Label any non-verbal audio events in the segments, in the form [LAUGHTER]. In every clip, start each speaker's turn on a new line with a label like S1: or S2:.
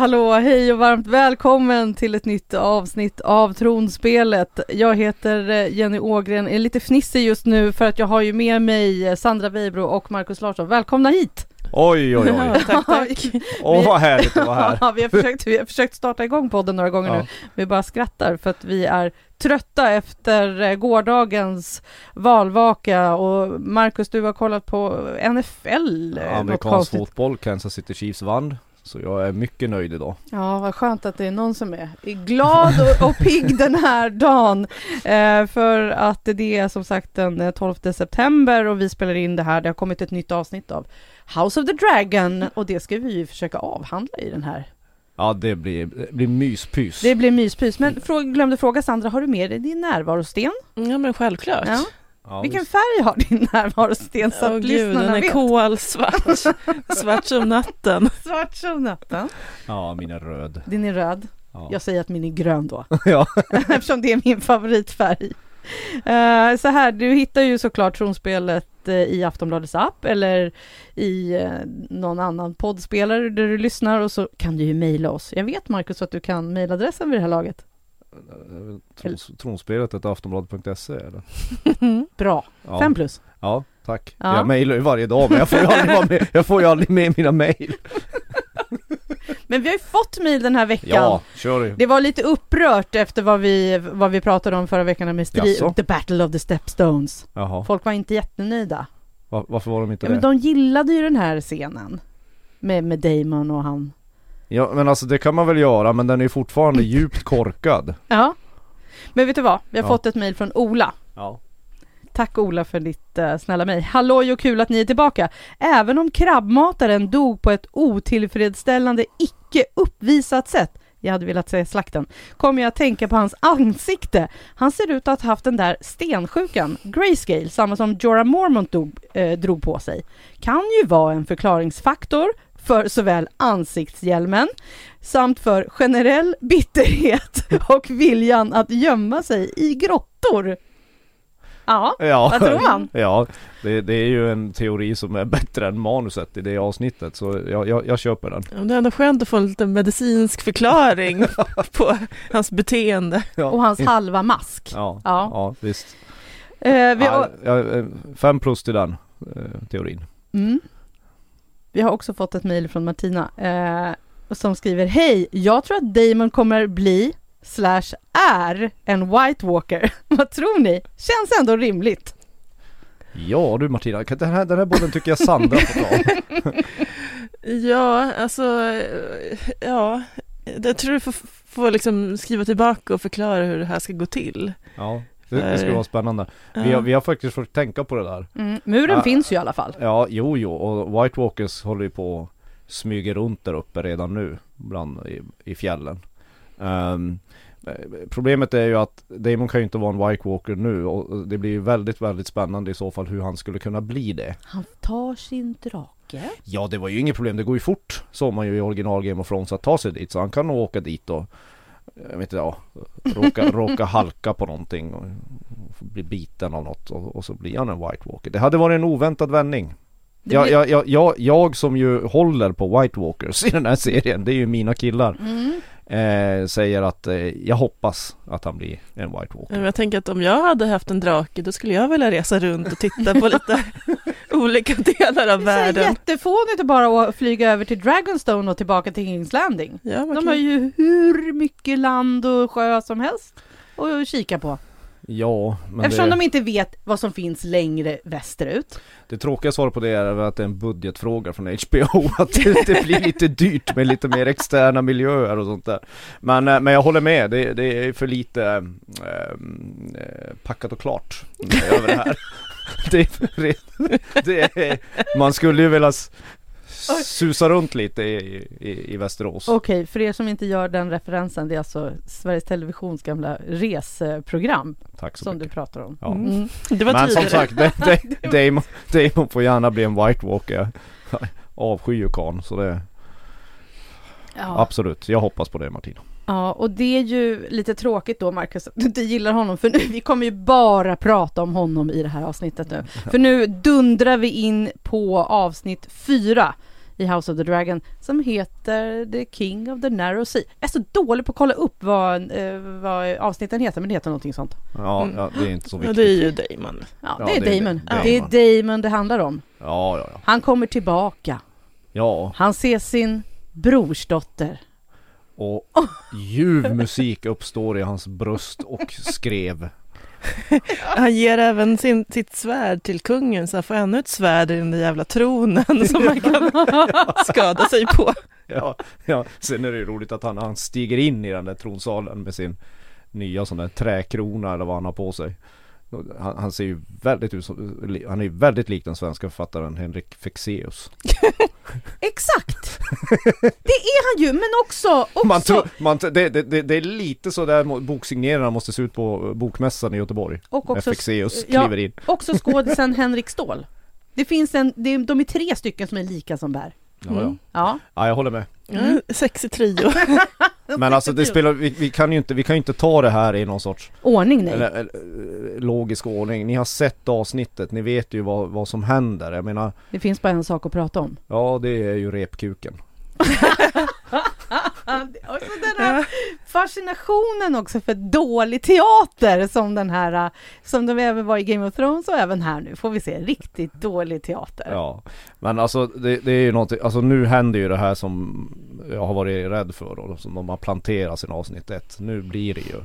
S1: Hallå, hej och varmt välkommen till ett nytt avsnitt av Tronspelet. Jag heter eh, Jenny Ågren, är lite fnissig just nu för att jag har ju med mig eh, Sandra Weibro och Markus Larsson. Välkomna hit!
S2: Oj oj oj, [LAUGHS]
S3: Ja, tack, tack. [LAUGHS]
S2: åh vad härligt att vara här. [LAUGHS]
S1: Ja, vi, har försökt, vi har försökt starta igång podden några gånger
S2: Ja.
S1: nu. Vi bara skrattar för att vi är trötta efter eh, gårdagens valvaka och Markus du har kollat på NFL.
S2: Amerikansk fotboll, Kansas City Chiefs vann. Så jag är mycket nöjd idag.
S1: Ja, vad skönt att det är någon som är glad och, och pigg [LAUGHS] den här dagen. Eh, för att det är som sagt den eh, 12 september och vi spelar in det här. Det har kommit ett nytt avsnitt av House of the Dragon och det ska vi ju försöka avhandla i den här.
S2: Ja det blir, det blir myspys.
S1: Det blir myspys. Men frå, glömde fråga Sandra, har du med dig din närvarosten?
S3: Ja men självklart.
S1: Ja.
S2: Ja,
S1: Vilken
S2: visst.
S1: färg har din närvarosten så att
S3: gud,
S1: lyssnarna
S3: den är kolsvart. [LAUGHS] Svart som natten.
S1: Svart som natten.
S2: ja min är röd.
S1: Din är röd.
S2: Ja.
S1: Jag säger att min är grön då. [LAUGHS]
S2: ja. [LAUGHS]
S1: eftersom det är min favoritfärg. Eh, så här, du hittar ju såklart tronspelet eh, i Aftonbladets app eller i eh, någon annan poddspelare där du lyssnar och så kan du ju mejla oss. Jag vet Markus att du kan mejladressen vid det här laget.
S2: Trons, tronspelet ett aftonbladet.se eller? [LAUGHS]
S1: Bra,
S2: Ja.
S1: fem plus.
S2: Ja, tack.
S1: Ja.
S2: Jag mejlar ju varje dag men jag får ju aldrig, vara med, jag får ju aldrig med mina mejl. [LAUGHS]
S1: Men vi har ju fått mejl den här veckan.
S2: Ja, kör du.
S1: Det var lite upprört efter vad vi, vad vi pratade om förra veckan med strid,
S2: Jaså?
S1: The Battle of the Stepstones.
S2: Jaha,
S1: Folk var inte jättenöjda.
S2: Va- varför var de inte
S1: Ja, men
S2: det?
S1: de gillade ju den här scenen. Med, med Damon och han.
S2: Ja men alltså det kan man väl göra men den är fortfarande djupt korkad.
S1: Ja. Men vet du vad? Vi har
S2: Ja.
S1: fått ett mejl från Ola.
S2: Ja.
S1: Tack Ola för ditt uh, snälla mejl. Halloj och kul att ni är tillbaka. Även om krabbmataren dog på ett otillfredsställande, icke uppvisat sätt jag hade velat säga slakten, kommer jag att tänka på hans ansikte. Han ser ut att ha haft den där stensjukan, grayscale, samma som Jorah Mormont dog, eh, drog på sig. Kan ju vara en förklaringsfaktor för såväl ansiktshjälmen samt för generell bitterhet [LAUGHS] och viljan att gömma sig i grottor. Ja,
S2: Ja.
S1: vad tror man?
S2: Ja, det, det är ju en teori som är bättre än manuset i det avsnittet så jag, jag, jag köper den.
S3: Ja, Det är ändå skönt att få en liten medicinsk förklaring [LAUGHS] på hans beteende.
S2: Ja.
S1: Och hans halva mask.
S2: Ja,
S1: Ja.
S2: ja. visst.
S1: Eh, har,
S2: ja, eh, fem plus till den eh, teorin.
S1: mm. Vi har också fått ett mejl från Martina eh, som skriver Hej, jag tror att Damon kommer bli slash är en White Walker. [LAUGHS] Vad tror ni? Känns ändå rimligt.
S2: Ja du Martina, kan- den här, den här bollen tycker jag Sandra får ta. [LAUGHS]
S3: Ja, alltså, ja, jag tror du får, får liksom skriva tillbaka och förklara hur det här ska gå till.
S2: Ja, det, det ska
S3: För-
S2: vara spännande. Vi, har, vi har faktiskt fått tänka på det där.
S1: Mm. Muren
S2: Ja.
S1: finns ju i alla fall.
S2: Ja, jo jo, och White Walkers håller ju på och smyger runt där uppe redan nu, bland i, i fjällen. Eh, problemet är ju att Damon kan ju inte vara en White Walker nu och det blir ju väldigt, väldigt spännande i så fall hur han skulle kunna bli det.
S1: Han tar sin drake.
S2: Ja, det var ju inget problem, det går ju fort, såg man ju i original Game of Thrones, att ta sig dit. Så han kan nog åka dit och, jag vet inte, ja, råka, råka halka på någonting och bli biten av något och, och så blir han en White Walker. Det hade varit en oväntad vändning.
S1: Det
S2: Jag,
S1: blir-
S2: jag, jag, jag, jag som ju håller på White Walkers i den här serien, det är ju mina killar,
S1: Mm.
S2: Eh, säger att eh, jag hoppas att han blir en White Walker.
S3: Men Jag tänker att om jag hade haft en drake då skulle jag vilja resa runt och titta på lite [LAUGHS] olika delar av
S1: Det är
S3: världen.
S1: jättefånigt att bara flyga över till Dragonstone och tillbaka till Kings Landing.
S3: Ja,
S1: De
S3: kan-
S1: har ju hur mycket land och sjö som helst att kika på.
S2: Ja, men
S1: Eftersom
S2: det,
S1: de inte vet vad som finns längre västerut.
S2: det tråkiga svaret på det är att det är en budgetfråga från HBO. [LAUGHS] Att det, blir lite dyrt med lite mer externa miljöer och sånt där. Men, eh, men jag håller med, det, det är för lite eh, packat och klart över det här. [LAUGHS] Det, är- det är, man skulle ju vilja susa runt lite i, i, i Västerås.
S1: Okej, för er som inte gör den referensen, det är alltså Sveriges Televisions gamla reseprogram
S2: Tack så
S1: som du
S2: mycket.
S1: pratar om.
S2: Ja.
S1: Mm.
S3: Det var
S2: Men som
S3: tidigare.
S2: sagt, da, da, [LAUGHS] Damon, Damon får gärna bli en White Walker. Jag [LAUGHS] Avskyr ju karln, så det
S1: Ja.
S2: absolut. Jag hoppas på det Martina.
S1: ja, och det är ju lite tråkigt då Marcus att du inte gillar honom för nu, vi kommer ju bara prata om honom i det här avsnittet nu. [LAUGHS] För nu dundrar vi in på avsnitt fyra i House of the Dragon som heter The King of the Narrow Sea. Jag är så dålig på att kolla upp vad, eh, vad avsnitten heter, men det heter någonting sånt.
S2: Ja,
S3: Mm.
S2: ja det är inte så
S3: Ja,
S2: viktigt.
S3: det är ju Damon.
S1: Ja,
S2: Ja,
S1: det är
S2: det är
S1: Damon.
S2: det.
S1: Är.
S2: Damon
S1: det handlar om.
S2: Ja, ja, ja.
S1: Han kommer tillbaka.
S2: Ja,
S1: Han ser sin brorsdotter.
S2: och ljuv musik uppstår i hans bröst och skrev. [LAUGHS]
S3: Han ger även sin, sitt svärd till kungen så han får ännu ett svärd i den där jävla tronen [LAUGHS] som man kan skada sig på.
S2: Ja, ja. Sen är det ju roligt att han, han stiger in i den där tronsalen med sin nya sån där träkrona eller vad han har på sig. Han, han ser ju väldigt ut som, han är ju väldigt lik den svenska författaren Henrik Fexeus. [LAUGHS]
S1: Exakt! Det är han ju, men också, också
S2: Man tror, man, det, det, det, är lite så där boksignerarna måste se ut på bokmässan i Göteborg.
S1: och också,
S2: Fexeus
S1: ja.
S2: kliver in.
S1: också skådisen Henrik Ståhl. Det finns en, det de är tre stycken som är lika som bär.
S2: Ja, ja.
S3: Mm.
S1: Ja.
S2: ja, jag håller med.
S3: Mm. [LAUGHS] Sexig trio. [LAUGHS]
S2: Men alltså det spelar, vi, vi kan ju inte, vi kan ju inte ta det här i någon sorts
S1: Ordning nej.
S2: eller, eller, logisk ordning. Ni har sett avsnittet, ni vet ju vad, vad som händer. Jag menar,
S1: Det finns bara en sak att prata om.
S2: ja det är ju repkuken. [LAUGHS]
S1: Och så den här fascinationen också för dålig teater som den här, äh, som de även var i Game of Thrones och även här nu får vi se riktigt dålig teater.
S2: Ja, men alltså det, det är ju någonting, alltså nu händer ju det här som jag har varit rädd för då, som de har planterat sen avsnitt ett. Nu blir det ju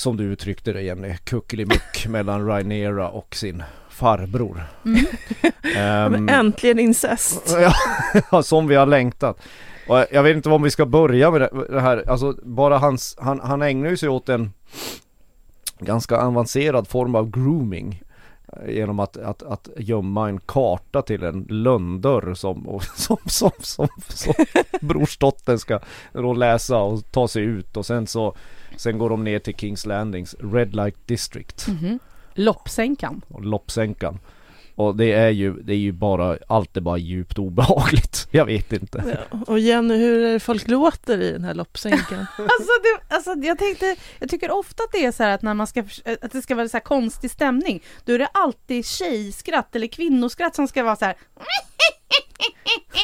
S2: som du uttryckte det Jenny, kuckelimuck [LAUGHS] mellan Rhaenyra och sin farbror.
S1: Mm. [LAUGHS]
S3: Men Äntligen incest. [LAUGHS]
S2: ja, som vi har längtat. Och jag vet inte var vi ska börja med det- här, alltså bara hans, han, han ägnar ju sig åt en ganska avancerad form av grooming. eh, Genom att, att, att gömma en karta till en lönndörr [LAUGHS] som, som, som, som, som [LAUGHS] brorsdottern ska då läsa och ta sig ut och sen så Sen går de ner till Kings Landings Red Light District
S1: Mhm. Loppsänkan.
S2: och loppsänkan Och det är ju, det är ju bara, allt är bara djupt obehagligt [LAUGHS] Jag vet inte
S3: Ja. Och Jenny, hur är det folk låter i den här loppsänkan? [LAUGHS]
S1: Alltså, det, alltså jag tänkte, jag tycker ofta att det är så här att när man ska, att det ska vara så här konstig stämning, då är det alltid tjejskratt eller kvinnoskratt som ska vara så här.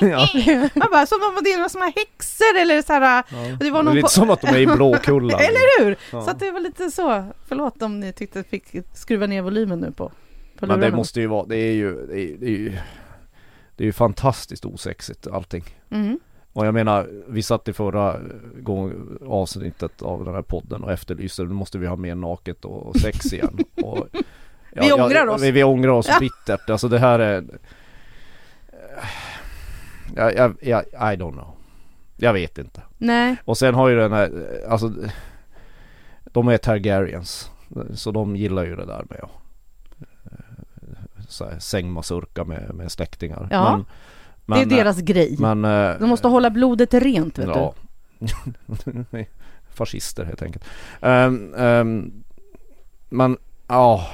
S2: ja. [LAUGHS]
S1: Man bara, som om det är några små häxor eller så här, och det var
S2: Det är
S1: någon
S2: lite
S1: på-
S2: som att de är i Blåkulla
S1: eller hur?
S2: Ja.
S1: Så att det var lite så, förlåt om ni tyckte att jag fick skruva ner volymen nu på, på
S2: Men det måste ju vara, det är ju, det är, det är ju Det är ju fantastiskt osexigt allting.
S1: Mm.
S2: Och jag menar, vi satt i förra gång, avsnittet av den här podden och efterlyste nu måste vi ha mer naket och sex igen. [LAUGHS] Och,
S1: Vi ångrar oss.
S2: Vi, vi ångrar oss
S1: Ja.
S2: bittert, alltså det här är jag, jag, jag, I don't know. Jag vet inte.
S1: Nej,
S2: Och sen har ju den här, alltså De är Targaryens. Så de gillar ju det där med här, sängmasurka med, med släktingar.
S1: Ja, det är deras grej.
S2: Men eh,
S1: De måste hålla blodet rent vet
S2: Ja. [LAUGHS] Fascister helt enkelt. Um, um, Men ja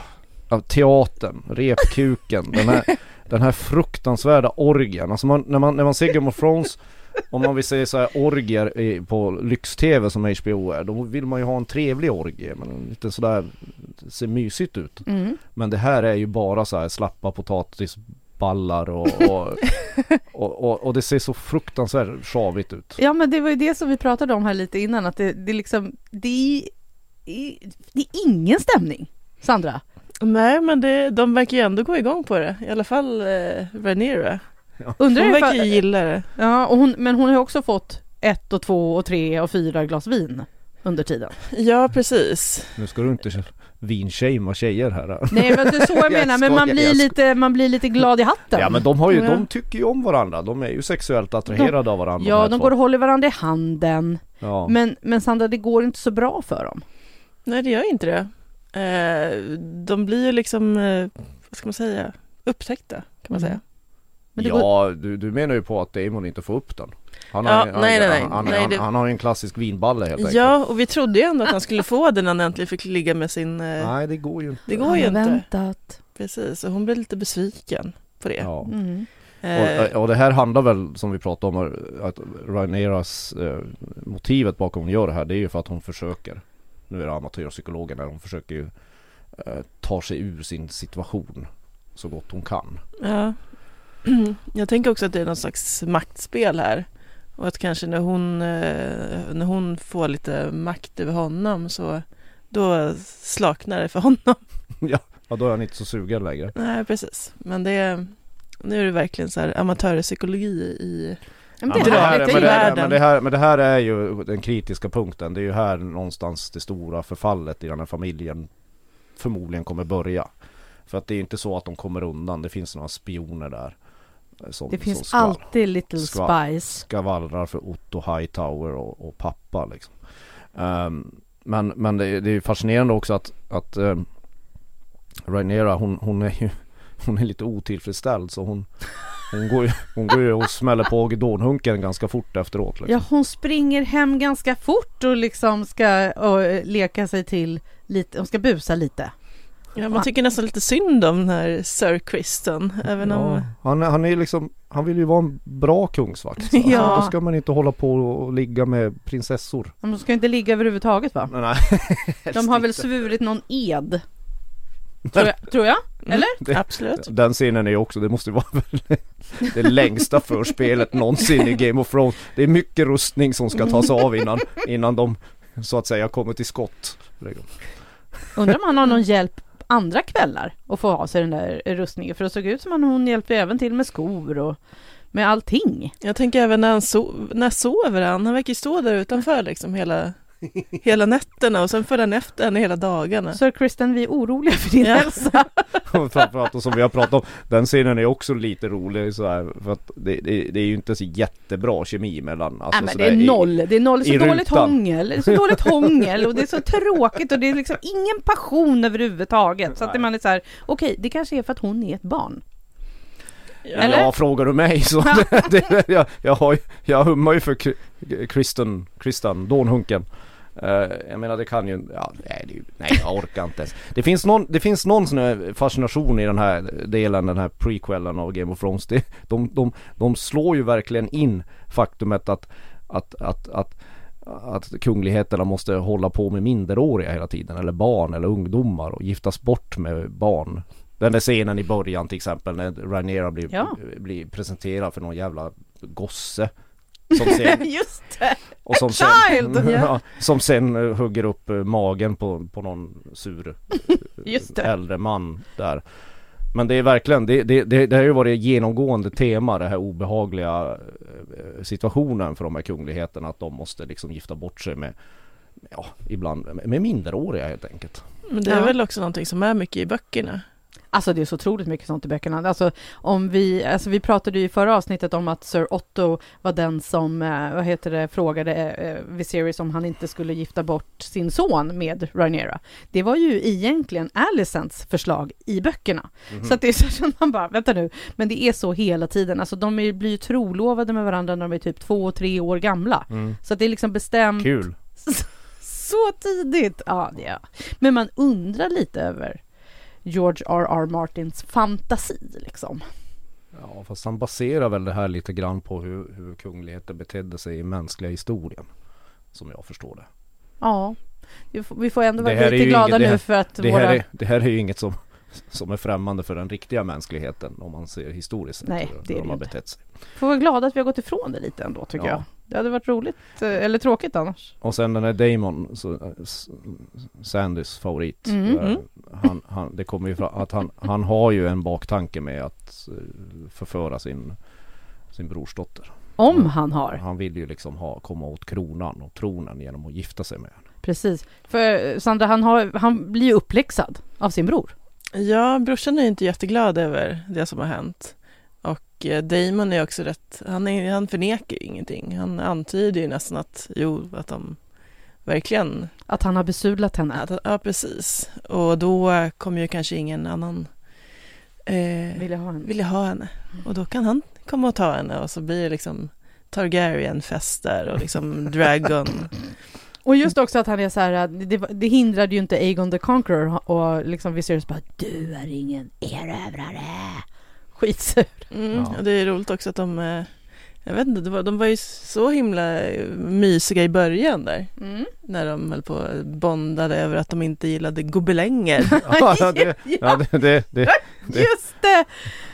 S2: ja, Teatern, repkuken, den här [LAUGHS] Den här fruktansvärda orgien. Alltså man, när, man, när man ser Game of Thrones Om man vill se så här orgier på lyx-tv som HBO är Då vill man ju ha en trevlig orgie Men lite sådär Ser mysigt ut.
S1: Mm.
S2: Men det här är ju bara så här slappa potatisballar och, och, [LAUGHS] och, och, och det ser så fruktansvärt sjavigt ut
S1: Ja men det var ju det som vi pratade om här lite innan att det, det liksom det är, det är ingen stämning Sandra.
S3: Nej, men det, de verkar ju ändå gå igång på det. I alla fall eh, Rhaenyra.
S1: Undrar
S3: Hon verkar gilla det.
S1: Ja, och hon, men hon har också fått ett och två och tre och fyra glas vin under tiden.
S3: Ja, precis.
S2: Nu ska du inte vinshamea tjejer här
S1: Nej men det är så jag [LAUGHS] menar, men man blir, lite, man blir lite glad i hatten.
S2: Ja men de har ju,
S3: Ja.
S2: de tycker ju om varandra, de är ju sexuellt attraherade av varandra
S1: Ja, de
S2: två.
S1: går och håller varandra i handen.
S2: ja.
S1: Men, men Sandra, det går inte så bra för dem.
S3: Nej, det gör inte det. Eh, de blir ju liksom, eh, vad ska man säga, upptäckta kan man
S1: Mm.
S3: säga.
S2: Ja, du, du menar ju på att Damon inte får upp den. Han
S3: Ja,
S2: har, han,
S3: nej, nej, nej.
S2: Han, han,
S3: Nej,
S2: han,
S3: det-
S2: han har ju en klassisk vinballe helt enkelt.
S3: Ja, och vi trodde ju ändå att han skulle få den när han äntligen fick ligga med sin... eh,
S2: Nej, det går ju inte.
S3: Det går ju inte.
S1: väntat.
S3: Precis, och hon blev lite besviken på det.
S2: Ja.
S1: Mm.
S2: Och, och det här handlar väl, som vi pratade om, att Rhaenyras eh, motivet bakom hon gör det här, det är ju för att hon försöker, nu är det amatörpsykologen där, hon försöker ju eh, ta sig ur sin situation så gott hon kan.
S3: Ja. [CLEARS THROAT] Jag tänker också att det är någon slags maktspel här. Och att kanske när hon, eh, när hon får lite makt över honom så då slaknar det för honom. [LAUGHS]
S2: ja, då är han inte så sugen längre.
S3: Nej, precis. Men det nu är det verkligen så här amatörpsykologi i...
S1: Ja, men det
S2: men,
S1: är
S2: det här, men,
S1: Det är
S2: här, men, det här, men det här är ju den kritiska punkten. Det är ju här någonstans det stora förfallet i den här familjen förmodligen kommer börja. För att det är inte så att de kommer undan. Det finns några spioner där. Som,
S1: Det finns
S2: skvall-
S1: alltid Little
S2: skvall-
S1: Spice.
S2: skvallrar för Otto Hightower och, och pappa liksom. Ehm, men men det, det är fascinerande också att, att um, Rhaenyra hon, hon är ju [LAUGHS] hon är lite otillfredsställd så hon hon går, ju, hon går ju och smäller på Gidonhunken ganska fort efteråt. Liksom.
S1: Ja, hon springer hem ganska fort och liksom ska och, leka sig till lite, hon ska busa lite.
S3: Ja, man tycker nästan lite synd om den här Sir Kristen. Även om...
S2: Ja, han, han är liksom, han vill ju vara en bra kungsvakt. [LAUGHS]
S1: Ja.
S2: Då ska man inte hålla på och ligga med prinsessor.
S1: De ska inte ligga överhuvudtaget va?
S2: Nej, [LAUGHS] nej.
S1: De har väl svurit någon ed? Tror jag? Tror jag? Eller?
S2: Det-
S3: Absolut.
S2: Den scenen är ju också, det måste ju vara [LAUGHS] det längsta förspelet någonsin i Game of Thrones. Det är mycket rustning som ska tas av innan, innan de så att säga kommer till skott.
S1: Undrar om han har någon hjälp andra kvällar och få ha sig den där rustningen. För det såg ut som att hon hjälpte även till med skor och med allting.
S3: Jag tänker även när han so när sover han. Han verkar ju stå där utanför liksom hela, [LAUGHS] hela nätterna och sen följer han efter henne hela dagarna.
S1: Sir Kristen, vi är oroliga för din
S3: Ja.
S1: hälsa. [LAUGHS]
S2: Framförallt och som vi har pratat om, den scenen är också lite rolig så här, för att det, det, det är ju inte så jättebra kemi mellan alltså,
S1: Nej men det är
S2: i-
S1: noll, det är noll, så
S2: i
S1: dåligt
S2: rutan.
S1: hångel, det är så dåligt [LAUGHS] hångel och det är så tråkigt och det är liksom ingen passion överhuvudtaget. Så att man är så här, okej det kanske är för att hon är ett barn.
S3: Eller?
S2: Ja, frågar du mig så det, jag, jag, har, ju- jag hummar ju för Kri- Kristen, Kristan, Dånhunken. Eh, jag menar det kan ju, ja, nej, det, nej jag orkar inte ens. Det finns någon, det finns någon sån fascination i den här delen, den här prequellen av Game of Thrones. Det, de, de, de slår ju verkligen in faktumet att, att, att, att att kungligheterna måste hålla på med minderåriga hela tiden eller barn eller ungdomar och giftas bort med barn. Den där scenen i början till exempel när Rhaenyra blir,
S1: Ja.
S2: blir presenterad för någon jävla gosse. Som sen, [LAUGHS]
S1: Just det!
S2: och som sen,
S1: child! [LAUGHS]
S2: ja, som sen eh, hugger upp eh, magen på, på någon sur eh,
S1: Just det.
S2: äldre man där. Men det är verkligen, det, det, det, det har ju varit genomgående tema det här obehagliga eh, situationen för de här kungligheterna att de måste liksom gifta bort sig med Ja, ibland med- med minderåriga helt enkelt.
S3: Men det är
S1: Ja.
S3: väl också någonting som är mycket i böckerna.
S1: Alltså det är så otroligt mycket sånt i böckerna. Alltså, om vi, alltså vi pratade ju i förra avsnittet om att Sir Otto var den som, eh, vad heter det, frågade eh, Viserys om han inte skulle gifta bort sin son med Rhaenyra. Det var ju egentligen Alicents förslag i böckerna.
S2: Mhm.
S1: Så att det är så att man bara, vänta nu, men det är så hela tiden. Alltså de är, blir ju trolovade med varandra när de är typ två och tre år gamla.
S2: Mm.
S1: Så att det är liksom bestämt
S2: Kul! [LAUGHS]
S1: så tidigt! Ja, det är. Men man undrar lite över George R.R. Martins fantasi liksom.
S2: Ja fast han baserar väl det här lite grann på hur, hur kungligheter betedde sig i mänskliga historien. Som jag förstår det.
S1: Ja, vi får, vi ändå vara lite glada
S2: inget-
S1: nu för att
S2: Det
S1: våra...
S2: här, är, det här är ju inget som, som är främmande för den riktiga mänskligheten om man ser historiskt
S1: Nej,
S2: hur,
S1: det är
S2: hur de har betett sig.
S1: Får vara glada att vi har gått ifrån det lite ändå tycker
S2: Ja.
S1: jag. Det hade varit roligt, eh, eller tråkigt annars.
S2: Och sen den här Damon, så, eh, Sandys favorit.
S1: Mm,
S2: eh,
S1: mm.
S2: Han, det kommer ju fram att han, han har ju en baktanke med att eh, förföra sin, sin brorsdotter.
S1: Om han har,
S2: Han vill ju liksom ha, komma åt kronan och tronen genom att gifta sig med henne.
S1: precis. För eh, Sandra, han, har, han blir ju uppläxad av sin bror.
S3: Ja, brorsan är inte jätteglad över det som har hänt. Och eh, Damon är också rätt, han, är, han förnekar ju ingenting. Han antyder ju nästan att, jo, att de verkligen,
S1: Att han har besudlat henne.
S3: att, ja precis. Och då kommer ju kanske ingen annan eh,
S1: Vill jag ha en.
S3: vill jag ha henne. Och då kan han komma och ta henne och så blir det liksom Targaryen-fest där och liksom Dragon. [LAUGHS]
S1: Och just också att han är så här, det, det hindrade ju inte Aegon the Conqueror och liksom Viserys bara Du är ingen erövrare. Skitsur.
S3: Mm,
S2: Ja.
S3: och det är roligt också att de, eh, jag vet inte, det var, de var ju så himla mysiga i början där.
S1: Mm.
S3: När de höll på bondade över att de inte gillade gobelänger. [LAUGHS]
S2: ja, det, [LAUGHS] ja, det, det, det, [LAUGHS]
S1: Just det!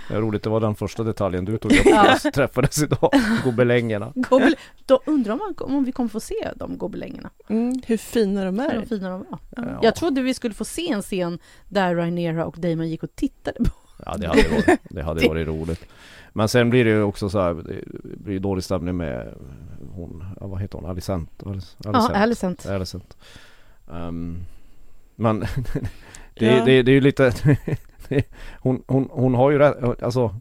S2: det är roligt, det var den första detaljen du tog upp när vi träffades idag. Gobelängerna.
S1: Gobel- Då undrar man om vi kommer få se de gobelängerna.
S3: Mm, hur fina de
S1: Hur
S3: är.
S1: fina de var.
S2: Ja.
S1: Jag trodde vi skulle få se en scen där Rhaenyra och Damon gick och tittade på.
S2: Ja det hade varit, [LAUGHS] det hade varit roligt. Men sen blir det ju också så här, det blir dålig stämning med hon, vad heter hon, Alicent? Alice-
S1: Ja, Alicent.
S2: Alicent. Um, men [LAUGHS] det,
S3: Ja.
S2: det, det är ju lite, [LAUGHS] hon, hon, hon har ju rätt, alltså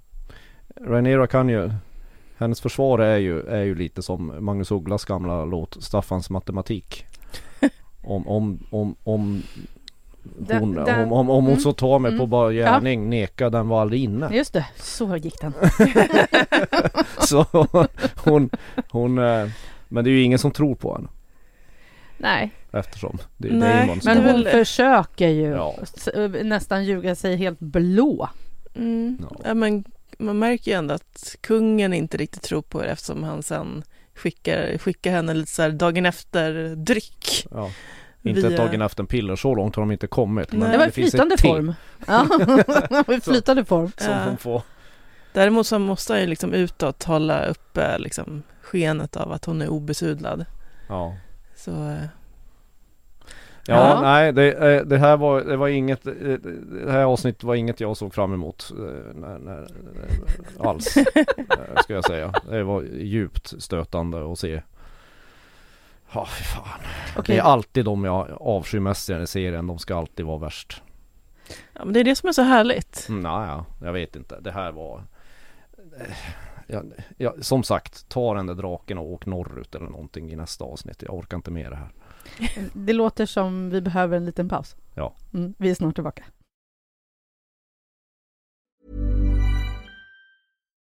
S2: Rhaenyra kan ju hennes försvar är ju, är ju lite som Magnus Ugglas gamla låt Staffans matematik. Om, om, om, om hon,
S1: den-
S2: om, om, om hon
S1: mm,
S2: så tar mig på
S1: mm.
S2: bara gärning, neka den var aldrig inne.
S1: Just det, så gick den. [LAUGHS]
S2: Så hon, hon, eh, men det är ju ingen som tror på henne
S1: Nej,
S2: eftersom det är
S3: Nej,
S1: men
S3: Det är
S1: hon
S3: väl-
S1: försöker ju
S2: Ja.
S1: nästan ljuga sig helt blå.
S3: Mm.
S2: Ja.
S3: Ja, men man märker ju ändå att kungen inte riktigt tror på det eftersom han sen skickar, skickar henne lite så här dagen efter dryck.
S2: Ja. Inte
S3: Via-
S2: dagen efter en piller, så långt har de inte kommit.
S3: Nej.
S1: Det var i flytande form. [LAUGHS] Ja, i flytande form.
S2: Som
S3: Ja.
S2: hon får.
S3: Däremot så måste han ju liksom utåt hålla uppe liksom skenet av att hon är obesudlad.
S2: Ja.
S3: Så eh,
S2: Ja,
S1: Ja.
S2: nej det, eh, det här var, det var inget, eh, det här avsnittet var inget jag såg fram emot när, när, alls. [LAUGHS] Ska jag säga. Det var djupt stötande att se. Ja, fy fan.
S1: Okej.
S2: Det är alltid de jag avskyr mest i den här serien. De ska alltid vara värst.
S3: ja, men det är det som är så härligt.
S2: Mm, nej, ja, jag vet inte. Det här var... Ja, ja, som sagt, ta den där draken och åk norrut eller någonting i nästa avsnitt. Jag orkar inte med det här. [LAUGHS]
S1: Det låter som vi behöver en liten paus.
S2: Ja.
S1: Mm, vi är snart tillbaka.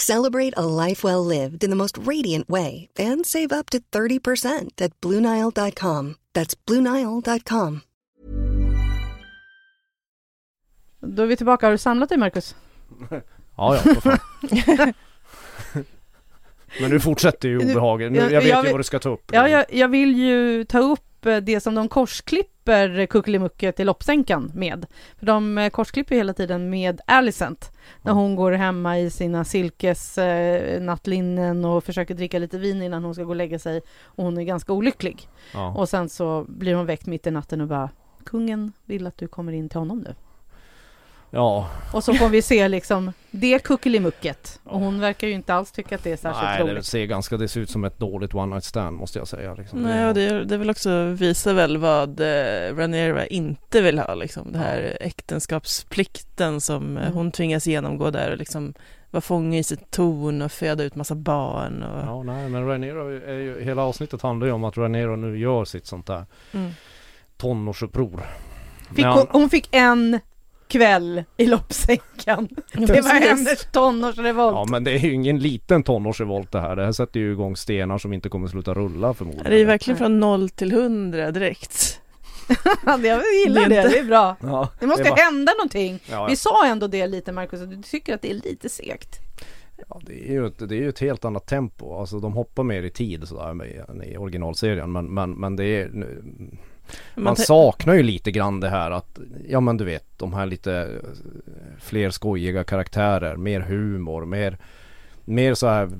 S4: Celebrate a life well lived in the most radiant way and save up to 30% at BlueNile.com. That's BlueNile.com.
S1: Då är vi tillbaka. Har du samlat dig Marcus? [LAUGHS]
S2: Ja, ja, fan. [LAUGHS] Men nu fortsätter ju obehaget. Nu,
S1: Jag-
S2: vet
S1: jag
S2: ju vad du ska ta upp.
S1: Ja, jag, jag vill ju ta upp det som de korsklipper Kuckelimucke till loppsänkan med. För de eh, korsklipper hela tiden med Alicent. När hon går hemma i sina silkes eh, nattlinnen och försöker dricka lite vin innan hon ska gå och lägga sig. Och hon är ganska olycklig.
S2: Ja.
S1: Och sen så blir hon väckt mitt i natten och bara Kungen vill att du kommer in till honom nu.
S2: Ja.
S1: Och så får vi se liksom det kuckelimucket. Och hon verkar ju inte alls tycka att det är särskilt
S2: Nej, det
S1: roligt.
S2: ser ganska, det ser ut som ett dåligt one night stand måste jag säga. Liksom.
S3: Nej, och det, det vill också visa väl vad eh, Rhaenyra inte vill ha, liksom. Det här äktenskapsplikten som eh,
S1: Mm.
S3: hon tvingas genomgå där och liksom vara fånge i sitt torn och föda ut massa barn och...
S2: Ja, nej, men Rhaenyra är ju, hela avsnittet handlar ju om att Rhaenyra nu gör sitt sånt där
S3: Mm.
S2: tonårsuppror.
S1: Fick hon, hon fick en kväll i loppsänkan. Det var hennes tonårsrevolt.
S2: Ja men det är ju ingen liten tonårsrevolt det här. Det här sätter ju igång stenar som inte kommer sluta rulla förmodligen.
S3: Det är verkligen från noll till hundra direkt. [LAUGHS]
S1: jag gillar
S3: Det
S1: det,
S3: är
S1: det bra.
S2: Ja,
S1: Det måste
S2: är bara-
S1: hända någonting.
S2: Ja,
S1: Vi sa ändå det lite Marcus, att du tycker att det är lite segt.
S2: ja, det är ju ett, det är ju ett helt annat tempo. Alltså de hoppar mer i tid sådär i originalserien. Men, men, men det är... nu- Man, saknar ju lite grann det här att, ja men du vet, de här lite eh, fler skojiga karaktärer, mer humor, mer, mer så här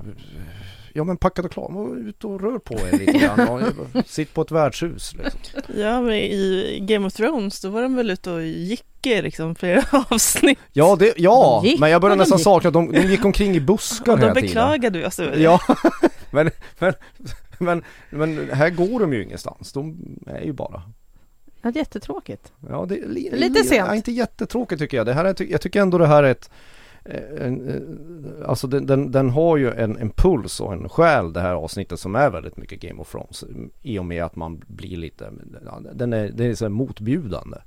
S2: Ja men packat och klar, var ute och rör på er lite grann [LAUGHS] och sitt på ett värdshus liksom.
S3: Ja, men i Game of Thrones då var de väl ute och gick liksom flera [LAUGHS] avsnitt.
S2: Ja, det, ja
S1: De
S2: men jag börjar
S1: och de
S2: nästan sakna att de, de gick omkring i buskar
S3: Och
S2: hela tiden.
S3: beklagade vi oss över det.
S2: Ja, [LAUGHS] men, men [LAUGHS] men, men här går de ju ingenstans. De är ju bara
S1: Ja, jättetråkigt.
S2: Ja, det är li,
S1: Lite
S2: li,
S1: sent.
S2: Ja, inte jättetråkigt tycker jag. Det här är, jag tycker ändå det här är ett eh, en, eh, Alltså den, den, den har ju en, en puls och en själ det här avsnittet som är väldigt mycket Game of Thrones I och med att man blir lite Den är, det är så motbjudande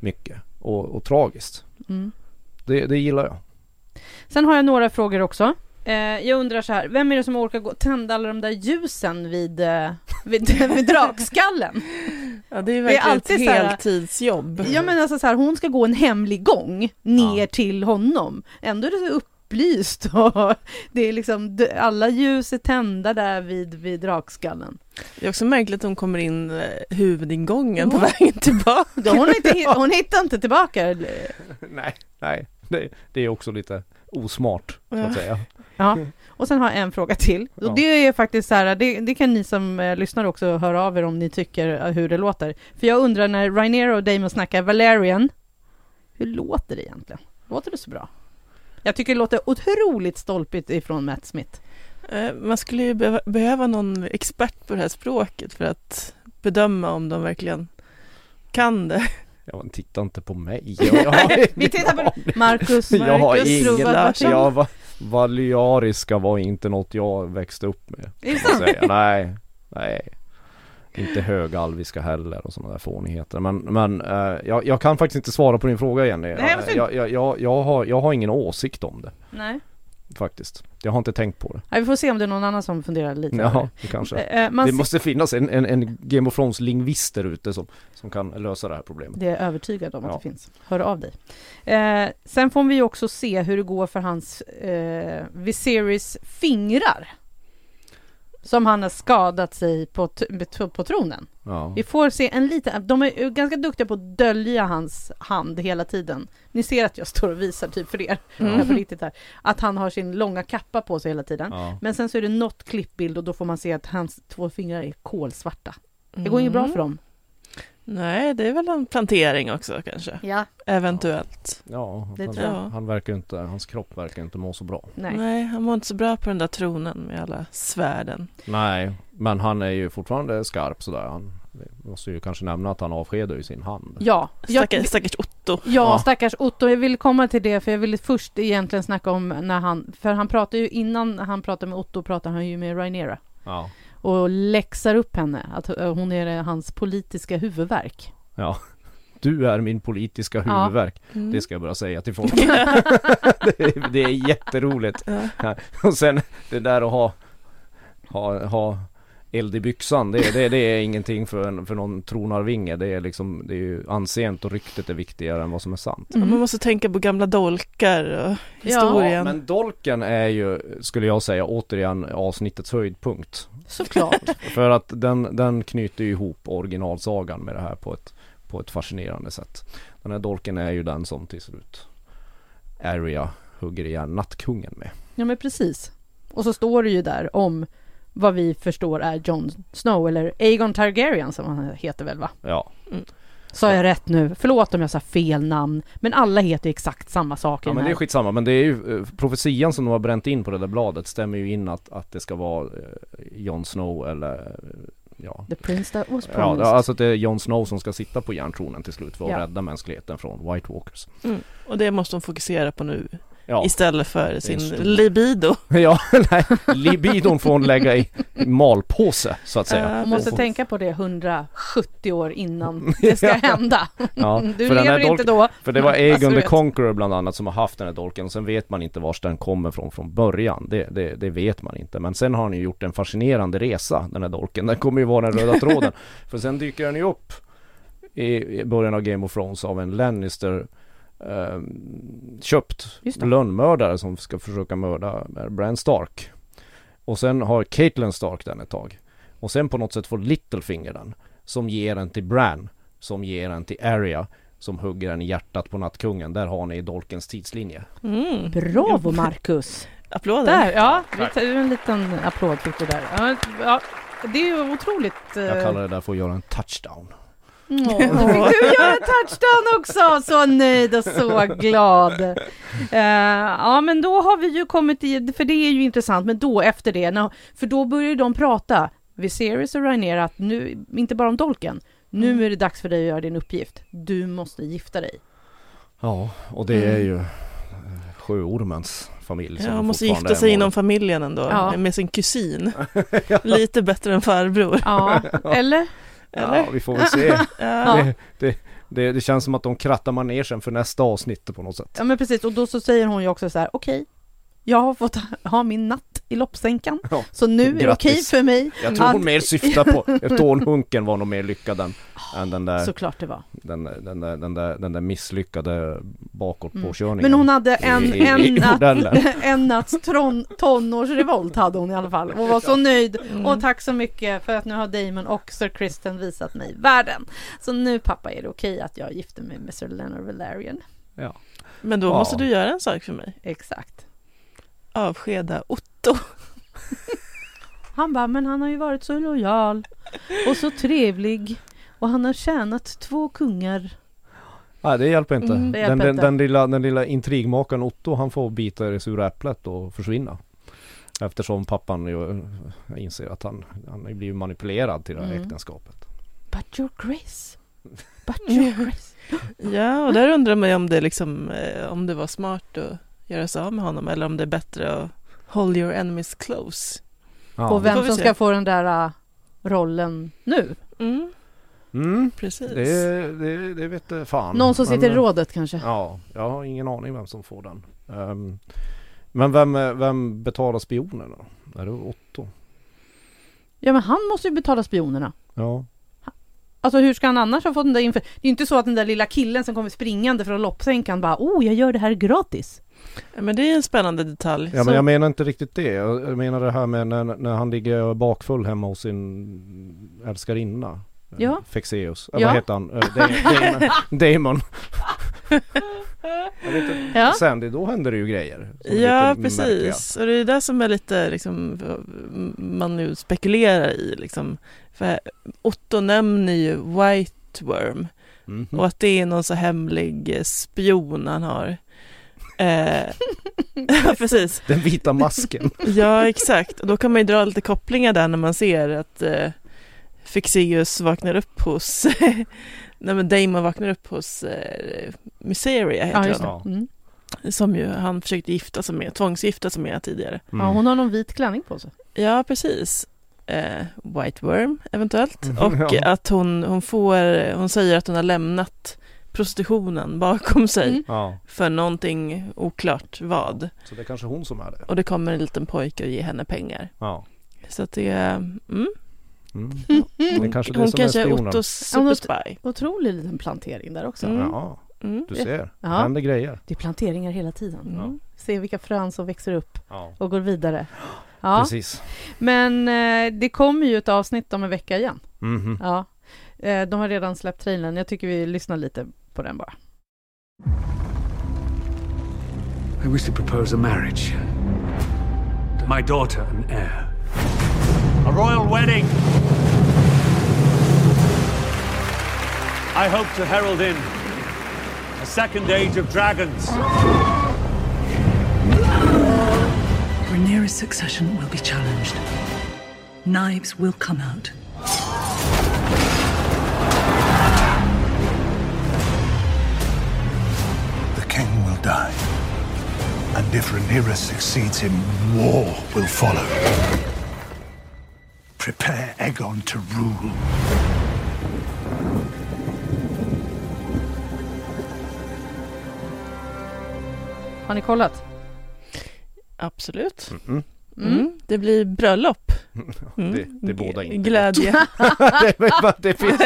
S2: Mycket och, och tragiskt
S1: Mm.
S2: det, det gillar jag
S1: Sen har jag några frågor också. Eh, jag undrar så här, vem är det som orkar gå, tända alla de där ljusen vid, eh, vid, [LAUGHS] vid drakskallen?
S3: Ja, det är
S1: är
S3: verkligen
S1: alltid
S3: ett
S1: så här-
S3: heltidsjobb.
S1: Ja men alltså så här, hon ska gå en hemlig gång ner till honom. Ändå är det så upplyst [LAUGHS] och det är liksom, alla ljus är tända där vid, vid drakskallen.
S3: Det är också märkligt att hon kommer in eh, huvudingången på
S1: Ja.
S3: vägen tillbaka.
S1: Hon, är inte, hon hittar inte tillbaka. [LAUGHS]
S2: Nej, nej det, det är också lite osmart så
S3: Ja.
S2: att säga
S1: Ja. Och sen har jag en fråga till. Och det är faktiskt så här, det, det kan ni som eh, lyssnar också höra av er om ni tycker eh, hur det låter. För jag undrar när Rhaenyra och Damon snackar Valerian, hur låter det egentligen? Låter det så bra? Jag tycker det låter otroligt stolpigt ifrån Matt Smith.
S3: Eh, Man skulle ju behöva, behöva någon expert på det här språket för att bedöma om de verkligen kan det.
S2: Ja, titta inte på mig [LAUGHS] jag,
S1: Vi tittar på. Marcus,
S2: Jag har ingen
S1: Rova,
S3: Larsson.
S2: Ja, va, valiariska var inte något jag växte upp med. Nej, nej. Inte högalviska heller och sådana där fånigheter. Men, men eh, jag, jag kan faktiskt inte svara på din fråga Jenny.
S1: Nej,
S2: jag, jag, jag, har, jag har ingen åsikt om det
S1: Nej.
S2: Faktiskt. Jag har inte tänkt på det.
S1: Nej, vi får se om det är någon annan som funderar lite
S2: Ja, det kanske.
S1: Eh, Man
S2: Det måste finnas en, en, en Game of Thrones lingvist där ute som, som kan lösa det här problemet.
S1: Det är jag övertygad om att
S2: Ja.
S1: det finns. Hör av dig. Eh, sen får vi också se hur det går för hans eh, Viserys fingrar. Som han har skadat sig på, på, tronen.
S2: Ja.
S1: Vi får se en liten... De är ganska duktiga på att dölja hans hand hela tiden. Ni ser att jag står och visar typ för er.
S3: Mm.
S1: riktigt här. Att han har sin långa kappa på sig hela tiden.
S2: Ja.
S1: Men sen så är det något klippbild och då får man se att hans två fingrar är kolsvarta. Det går inget bra för dem.
S3: Nej, det är väl en plantering också kanske.
S1: Ja.
S3: Eventuellt.
S2: Ja,
S1: Det
S2: han,
S1: tror
S3: jag.
S2: han verkar inte, hans kropp verkar inte må så bra.
S1: Nej.
S3: Nej, han mår inte så bra på den där tronen med alla svärden.
S2: Nej, men han är ju fortfarande skarp sådär. Han vi måste ju kanske nämna att han avskedar ju sin hand.
S1: Ja, jag,
S3: Stackars, stackars Otto.
S1: ja,
S2: Ja.
S1: stackars Otto. Jag vill komma till det för jag ville först egentligen snacka om när han, för han pratar ju innan han pratar med Otto pratar han ju med Rhaenyra
S2: Ja,
S1: och läxar upp henne att eh, hon är hans politiska huvudvärk.
S2: ja. Du är min politiska
S1: Ja.
S2: huvudvärk.
S3: Mm.
S2: Det ska jag börja säga till folk. [LAUGHS] det, är, det är jätteroligt.
S3: Ja.
S2: Och sen det där att ha, ha, ha eld i byxan, det, det, det är ingenting för, en, för någon tronarvinge. Det är liksom, det är ju anseendet och ryktet är viktigare än vad som är sant.
S3: Ja, Man måste tänka på gamla dolkar och historien.
S2: Ja, men dolken är ju, skulle jag säga, återigen avsnittets höjdpunkt.
S1: Såklart. [LAUGHS]
S2: För att den, den knyter ju ihop originalsagan med det här på ett, på ett fascinerande sätt. Den här dolken är ju den som till slut Arya hugger ihjäl nattkungen med.
S1: ja men precis. Och så står det ju där om vad vi förstår är Jon Snow eller Aegon Targaryen som han heter väl va?
S2: Ja,
S1: Sa jag rätt nu? Förlåt om jag sa fel namn. Men alla heter exakt samma sak i
S2: ja
S1: den
S2: men det är skitsamma. Men det är ju, eh, profetian som de har bränt in på det där bladet stämmer ju in att, att det ska vara eh, Jon Snow eller eh, Ja,
S1: The Prince that was
S2: Ja,
S1: promised.
S2: alltså att det är Jon Snow som ska sitta på järntronen till slut för att
S1: Ja.
S2: rädda mänskligheten från White Walkers.
S3: Mm. Och det måste de fokusera på nu
S2: Ja,
S3: istället för sin
S2: stor-
S3: libido. [LAUGHS]
S2: ja [LAUGHS] nej, libidon får hon lägga i malpåse så att säga.
S1: Man måste tänka på det 170 år innan [LAUGHS] det ska hända.
S2: Ja,
S1: Du lever inte då.
S2: För det var
S1: du
S2: the. Conqueror bland annat som har haft den här dolken och sen vet man inte vars den kommer från från början. Det, det, det vet man inte. Men sen har han ju gjort en fascinerande resa den här dolken. Den kommer ju vara den röda tråden. För sen dyker den ju upp i, i början av Game of Thrones av en Lannister eh, köpt lönnmördare som ska försöka mörda Bran Stark. Och sen har Caitlyn Stark den ett tag. Och sen på något sätt får Littlefinger den. Som ger den till Bran. Som ger den till Arya. Som hugger den i hjärtat på nattkungen. Där har ni dolkens tidslinje.
S3: Mm.
S1: Bravo Marcus!
S3: Applåder.
S1: Där, ja. Vi tar en liten applåd fick du där. Ja, ja, det är ju otroligt...
S2: Jag
S1: eh,
S2: kallar det där för att göra en touchdown.
S1: Då fick du göra en touchdown också! Så nöjd och så glad. Eh, ja, men då har vi ju kommit i, för det är ju intressant, men då efter det, när, för då börjar ju de prata. Viserys och Rhaenyra att nu, inte bara om dolken, nu
S3: Mm.
S1: är det dags för dig att göra din uppgift. Du måste gifta dig.
S2: Ja, och det är
S3: Mm.
S2: ju eh, sjöormens familj som
S3: Ja, han måste gifta sig inom familjen ändå,
S1: Ja.
S3: med sin kusin. [LAUGHS] Lite bättre än farbror.
S1: Ja, [LAUGHS] eller?
S3: Eller?
S2: Ja, vi får väl se. [LAUGHS]
S3: Ja.
S2: det, det, det, det känns som att de krattar manegen för nästa avsnitt på något sätt.
S1: Ja men precis, och då så säger hon ju också så här, okej, jag har fått ha min natt i loppsänkan,
S2: Ja.
S1: så nu är det okej för mig.
S2: Jag tror hon
S1: att-
S2: mer syftar på, [LAUGHS] Tårnhunken var nog mer lyckad än, än den där,
S1: Såklart det var.
S2: den, den, där, den, där, den där misslyckade bakåt
S1: Mm. Men hon hade en,
S2: I-
S1: en,
S2: i
S1: natt, en natts [LAUGHS] tron, tonårsrevolt hade hon i alla fall och var så nöjd.
S3: Mm.
S1: Och tack så mycket för att nu har Damon och Sir Kristen visat mig världen. Så nu pappa är det okej att jag gifter mig med Sir Leonard Valerian.
S3: Men då
S2: Ja.
S3: måste du göra en sak för mig.
S1: Exakt.
S3: Avskeda Otto. [LAUGHS]
S1: Han bara, men han har ju varit så lojal och så trevlig och han har tjänat två kungar.
S2: Nej det hjälper inte.
S3: Mm,
S1: det
S2: den,
S1: hjälper
S2: den,
S1: inte.
S2: den, lilla, den lilla intrigmakaren Otto han får bita i det sura äpplet och försvinna. Eftersom pappan ju eh, inser att han, han har blivit manipulerad till det här
S1: Mm.
S2: äktenskapet.
S1: But your grace. But [LAUGHS] your grace.
S3: Ja, och där undrar man ju om det, liksom, eh, om det var smart att göra sig av med honom eller om det är bättre att hold your enemies close.
S2: Ja.
S1: och vem som
S3: se.
S1: ska få den där äh, rollen nu?
S3: Mm,
S2: Mm,
S3: precis.
S2: det, det, det vet jag fan.
S1: Någon som sitter i
S2: Men,
S1: rådet kanske?
S2: Ja, jag har ingen aning vem som får den. Ehm, men vem, vem betalar spionerna? Är det Otto?
S1: Ja men han måste ju betala spionerna.
S2: Ja.
S1: Alltså hur ska han annars ha fått den där inför... Det är ju inte så att den där lilla killen som kommer springande från loppsänkan bara oh jag gör det här gratis.
S3: Men det är en spännande detalj.
S2: Ja
S3: Så-
S2: men jag menar inte riktigt det. Jag menar det här med när, när han ligger bakfull hemma hos sin älskarinna. eh,
S1: Ja.
S2: Fexeus.
S1: Ja.
S2: Ja. Vad heter han? Eh, Da- [LAUGHS] Damon.
S1: Ja.
S2: Sen det, då händer det ju grejer.
S3: Ja,
S2: lite märkliga.
S3: precis. Och det är det som är lite, liksom, man nu spekulerar i. Liksom. För Otto nämner ju White Worm
S2: Mhm.
S3: och att det är någon så hemlig eh, spion han har. Eh, [LAUGHS] precis.
S2: Den vita masken. [LAUGHS]
S3: Ja, exakt. Och då kan man ju dra lite kopplingar där när man ser att eh, Fixeus vaknar upp hos, [LAUGHS] nej men Damon vaknar upp hos eh, Mysteria heter
S1: Ja, det. Mm.
S3: Som ju han försökte gifta sig med, tvångsgifta sig med tidigare.
S2: Mm.
S1: Ja, hon har någon vit klänning på sig.
S3: Ja, precis. Eh, White Worm eventuellt.
S2: Mm,
S3: Och
S2: ja.
S3: att hon, hon får, hon säger att hon har lämnat prostitutionen bakom sig
S1: Mm.
S2: Ja,
S3: för någonting oklart vad.
S2: så det är kanske hon som är det.
S3: Och det kommer en liten pojke och ger henne pengar.
S2: Ja.
S3: Så att det är, mm,
S2: Mm.
S1: Mm.
S2: Det är kanske det
S3: hon
S2: som är
S3: kanske är. Ottos
S1: Ja, hon
S3: superspy.
S1: Otrolig liten plantering där också.
S3: Mm.
S2: Ja,
S3: Mm.
S2: du ser. Det
S1: Ja.
S2: händer grejer.
S1: Det är planteringar hela tiden.
S3: Mm.
S1: Se vilka frön som växer upp
S2: Ja.
S1: och går vidare. Ja,
S2: Precis.
S1: men eh, det kommer ju ett avsnitt om en vecka igen.
S2: Mhm.
S1: Ja. Eh, de har redan släppt trailern. Jag tycker vi lyssnar lite på den bara.
S5: I wish to propose a marriage. To my daughter and heir.
S6: A royal wedding. I hope to herald in a second age of dragons.
S7: Rhaenyra's succession will be challenged. Knives will come out.
S8: If Rhaenyra succeeds him, war will follow. Prepare Aegon to rule.
S1: Har ni kollat?
S3: Absolut.
S2: Mm.
S3: Mm. Det blir bröllop. Mm.
S2: Det, det båda inte.
S3: Glädje. [LAUGHS]
S2: det, det, finns,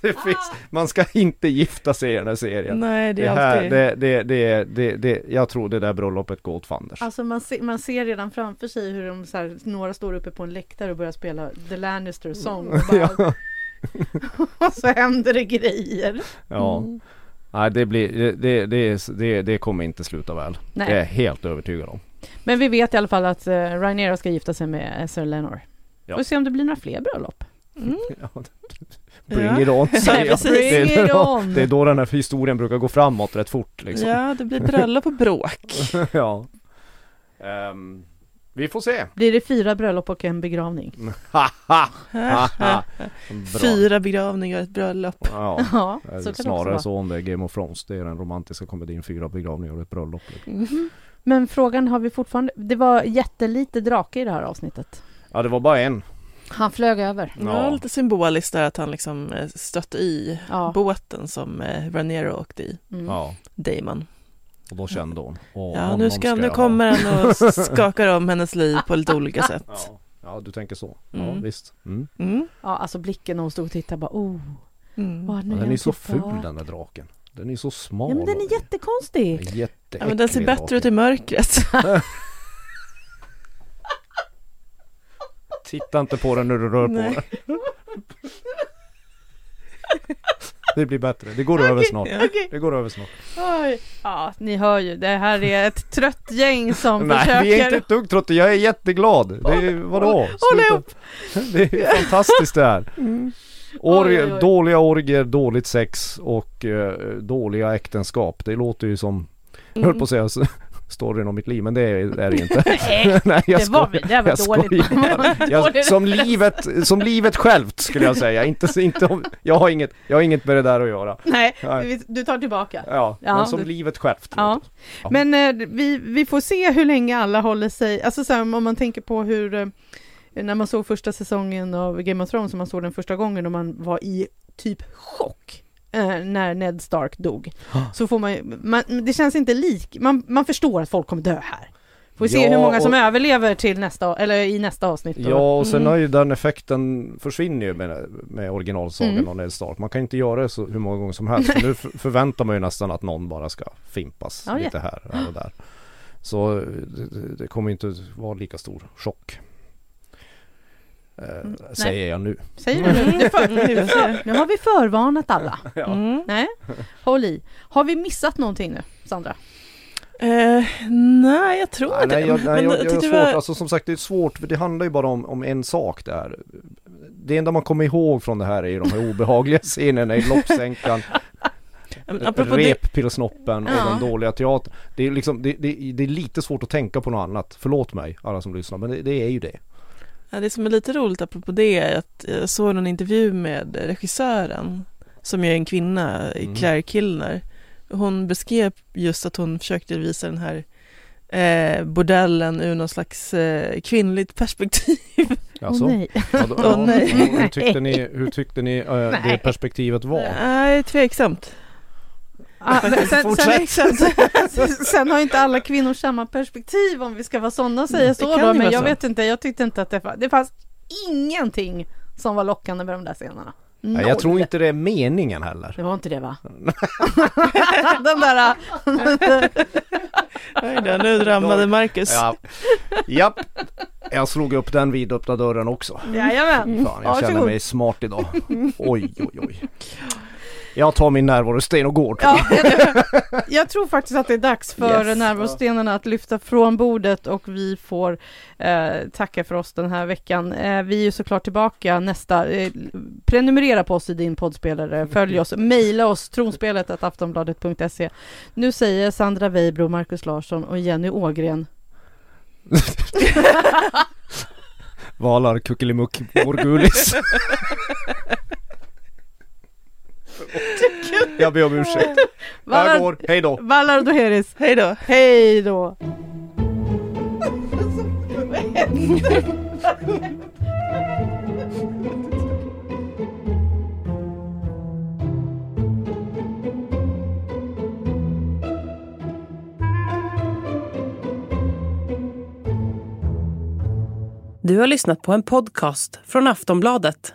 S2: det finns, man ska inte gifta sig i den här serien.
S3: Nej, det
S2: Det
S3: är
S2: här,
S3: alltid...
S2: det, det, det, det, det, jag tror det där bröllopet går åt fanders.
S1: Alltså man, se, man ser redan framför sig hur de så här, några står uppe på en läktare och börjar spela The Lannister Song. Och, [LAUGHS] bara,
S2: ja,
S1: och [LAUGHS] så händer det grejer.
S2: ja.
S3: Mm.
S2: Nej det blir, det, det, det, det, det kommer inte sluta väl.
S1: Nej.
S2: Det är jag helt övertygad om.
S1: Men vi vet i alla fall att uh, Rhaenyra ska gifta sig med eh, Sir Lenor.
S2: Ja.
S1: Får se om det blir några fler bröllop.
S3: Mm. [LAUGHS]
S2: Ja, Bring it on säger jag.
S3: precis.
S2: Det är,
S1: Bring it [LAUGHS]
S2: då,
S1: on.
S2: det är då den här historien brukar gå framåt rätt fort liksom.
S3: Ja, det blir bröllop och bråk. [LAUGHS]
S2: ja. Ehm, Vi får se.
S1: Blir det fyra bröllop och en begravning?
S2: Ha, ha, ha, ha. Bra.
S3: Fyra begravningar och ett bröllop.
S2: Ja,
S1: Ja,
S2: är
S1: så kan det också
S2: snarare
S1: vara.
S2: så om det är Game of Thrones. Det är den romantiska komedin Fyra begravningar och ett bröllop.
S1: Mhm. Men frågan har vi fortfarande... Det var jättelite drake i det här avsnittet.
S2: Ja, det var bara en.
S1: Han flög över.
S3: Det var lite symboliskt där att han liksom eh, stötte i
S1: Ja.
S3: båten som eh, Raniero åkte i,
S1: Mm.
S2: Ja,
S3: Damon.
S2: och då kände hon. Åh,
S3: Ja, nu, ska, nu
S2: jag
S3: kommer
S2: ha.
S3: han och [LAUGHS] skakar om hennes liv på lite olika sätt.
S2: Ja, ja, du tänker så. Ja,
S3: Mm.
S2: visst. Mm.
S3: Mm.
S1: Ja, alltså blicken när hon stod och tittade bara oh,
S3: Mm.
S1: vad nu
S2: Ja,
S1: är
S2: den är så ful den där draken. Den är så smal.
S1: Ja men den är jättekonstig.
S2: Jätteäcklig
S3: Ja, men den ser bättre ut i mörkret. [LAUGHS]
S2: Titta inte på den när du rör
S3: Nej.
S2: på [LAUGHS] den. Det blir bättre. Det går över snart.
S1: Okej.
S2: Det går över snart.
S1: Oj. Ja, ni hör ju, det här är ett trött gäng som [LAUGHS]
S2: Nej,
S1: försöker...
S2: vi är inte ett dugg trötta. Jag är jätteglad. Det är, vadå?
S1: Håll ihop!
S2: Det är fantastiskt det här.
S3: Mm.
S2: Orger,
S1: Oj, oj, oj.
S2: Dåliga orger, dåligt sex och eh, dåliga äktenskap. Det låter ju som, jag höll på att säga s- storyn om mitt liv, men det är är det inte. [LAUGHS] [LAUGHS]
S1: Nej,
S2: jag
S1: det var, det var
S2: Jag
S1: dåligt.
S2: skojar. [LAUGHS] Jag, som, livet, som livet självt skulle jag säga. Inte, inte om, jag, har inget, jag har inget med det där att göra.
S1: Nej, du tar tillbaka.
S2: Ja,
S1: Ja,
S2: men som
S1: det-
S2: livet självt.
S1: Ja.
S2: Ja.
S1: Men eh, vi, vi får se hur länge alla håller sig, alltså så här, om man tänker på hur eh, när man såg första säsongen av Game of Thrones, som man såg den första gången och man var i typ chock eh, när Ned Stark dog. Så får man, ju- man det känns inte lik, man, man förstår att folk kommer dö här. Får vi se
S2: Ja,
S1: hur många som
S2: och-
S1: överlever till nästa, eller i nästa avsnitt då.
S2: Ja och sen
S3: Mm.
S2: har ju den effekten försvinner ju med, med originalsagan
S1: Mm.
S2: av Ned Stark. Man kan inte göra det så hur många gånger som helst. [LAUGHS] Nu förväntar man ju nästan att någon bara ska fimpas
S1: Ja,
S2: lite här, och där. Så eh, det- det kommer inte vara lika stor chock. Eh,
S1: Mm,
S2: säger jag nu.
S1: Säger [LAUGHS] du nu? Nu, för, nu har vi förvarnat alla. [LAUGHS]
S2: Ja.
S3: Mm.
S1: Nej, håll i. Har vi missat någonting nu, Sandra?
S3: Eh, nej, jag tror inte
S2: nej,
S3: det.
S2: jag, nej, jag,
S3: jag
S2: jag, svårt,
S3: var-
S2: alltså som sagt det är svårt för det handlar ju bara om, om en sak där. Det enda man kommer ihåg från det här är ju de här obehagliga [LAUGHS] scenerna i loppsänkan, reppillsnoppen och
S1: Ja.
S2: den dåliga teatern. Det är liksom, det, det, det är lite svårt att tänka på något annat. Förlåt mig alla som lyssnar men det, det är ju det.
S3: Det som är lite roligt apropå det är att jag såg en intervju med regissören som är en kvinna,
S2: Mm.
S3: Claire Killner. Hon beskrev just att hon försökte visa den här eh, bordellen ur någon slags eh, kvinnligt perspektiv. [LAUGHS]
S2: Alltså,
S1: Åh nej.
S2: ja, då, [LAUGHS]
S3: Åh,
S2: ja,
S3: nej.
S2: hur, tyckte ni, hur tyckte ni eh, [LAUGHS] det perspektivet var?
S3: Nej, tveksamt.
S1: Ah, [LAUGHS] sen, sen, sen, sen har inte alla kvinnor samma perspektiv om vi ska vara sådana och säga
S3: Det
S1: så då, men jag
S3: så.
S1: vet inte, jag tyckte inte att det fanns, det fanns ingenting som var lockande med de där scenerna.
S2: Nej, jag
S1: Noll.
S2: tror inte det är meningen heller.
S1: Det var inte det va? [LAUGHS] [LAUGHS] Den där...
S3: Oj då, nu drabbade Marcus.
S2: Ja. Japp, jag slog upp den vidöppna dörren också.
S1: Jajamän.
S2: Fan, jag känner mig smart idag. Oj, oj, oj. Jag tar min närvarosten och går.
S1: Ja, jag, [LAUGHS] jag tror faktiskt att det är dags för
S3: Yes.
S1: nervosstenarna att lyfta från bordet och vi får eh, tacka för oss den här veckan. Eh, vi är ju såklart tillbaka nästa. Eh, prenumerera på oss i din poddspelare, följ oss, mejla oss tronspelet aftonbladet.se. Nu säger Sandra Weibro, Markus Larsson och Jenny Ågren [LAUGHS]
S2: Valar kuckelimuck morgulis. [LAUGHS] jag ber om ursäkt. [LAUGHS] Jag går, hej då.
S1: Vallar Doheris.
S3: Hej då.
S1: Hej då!
S9: Du har lyssnat på en podcast från Aftonbladet.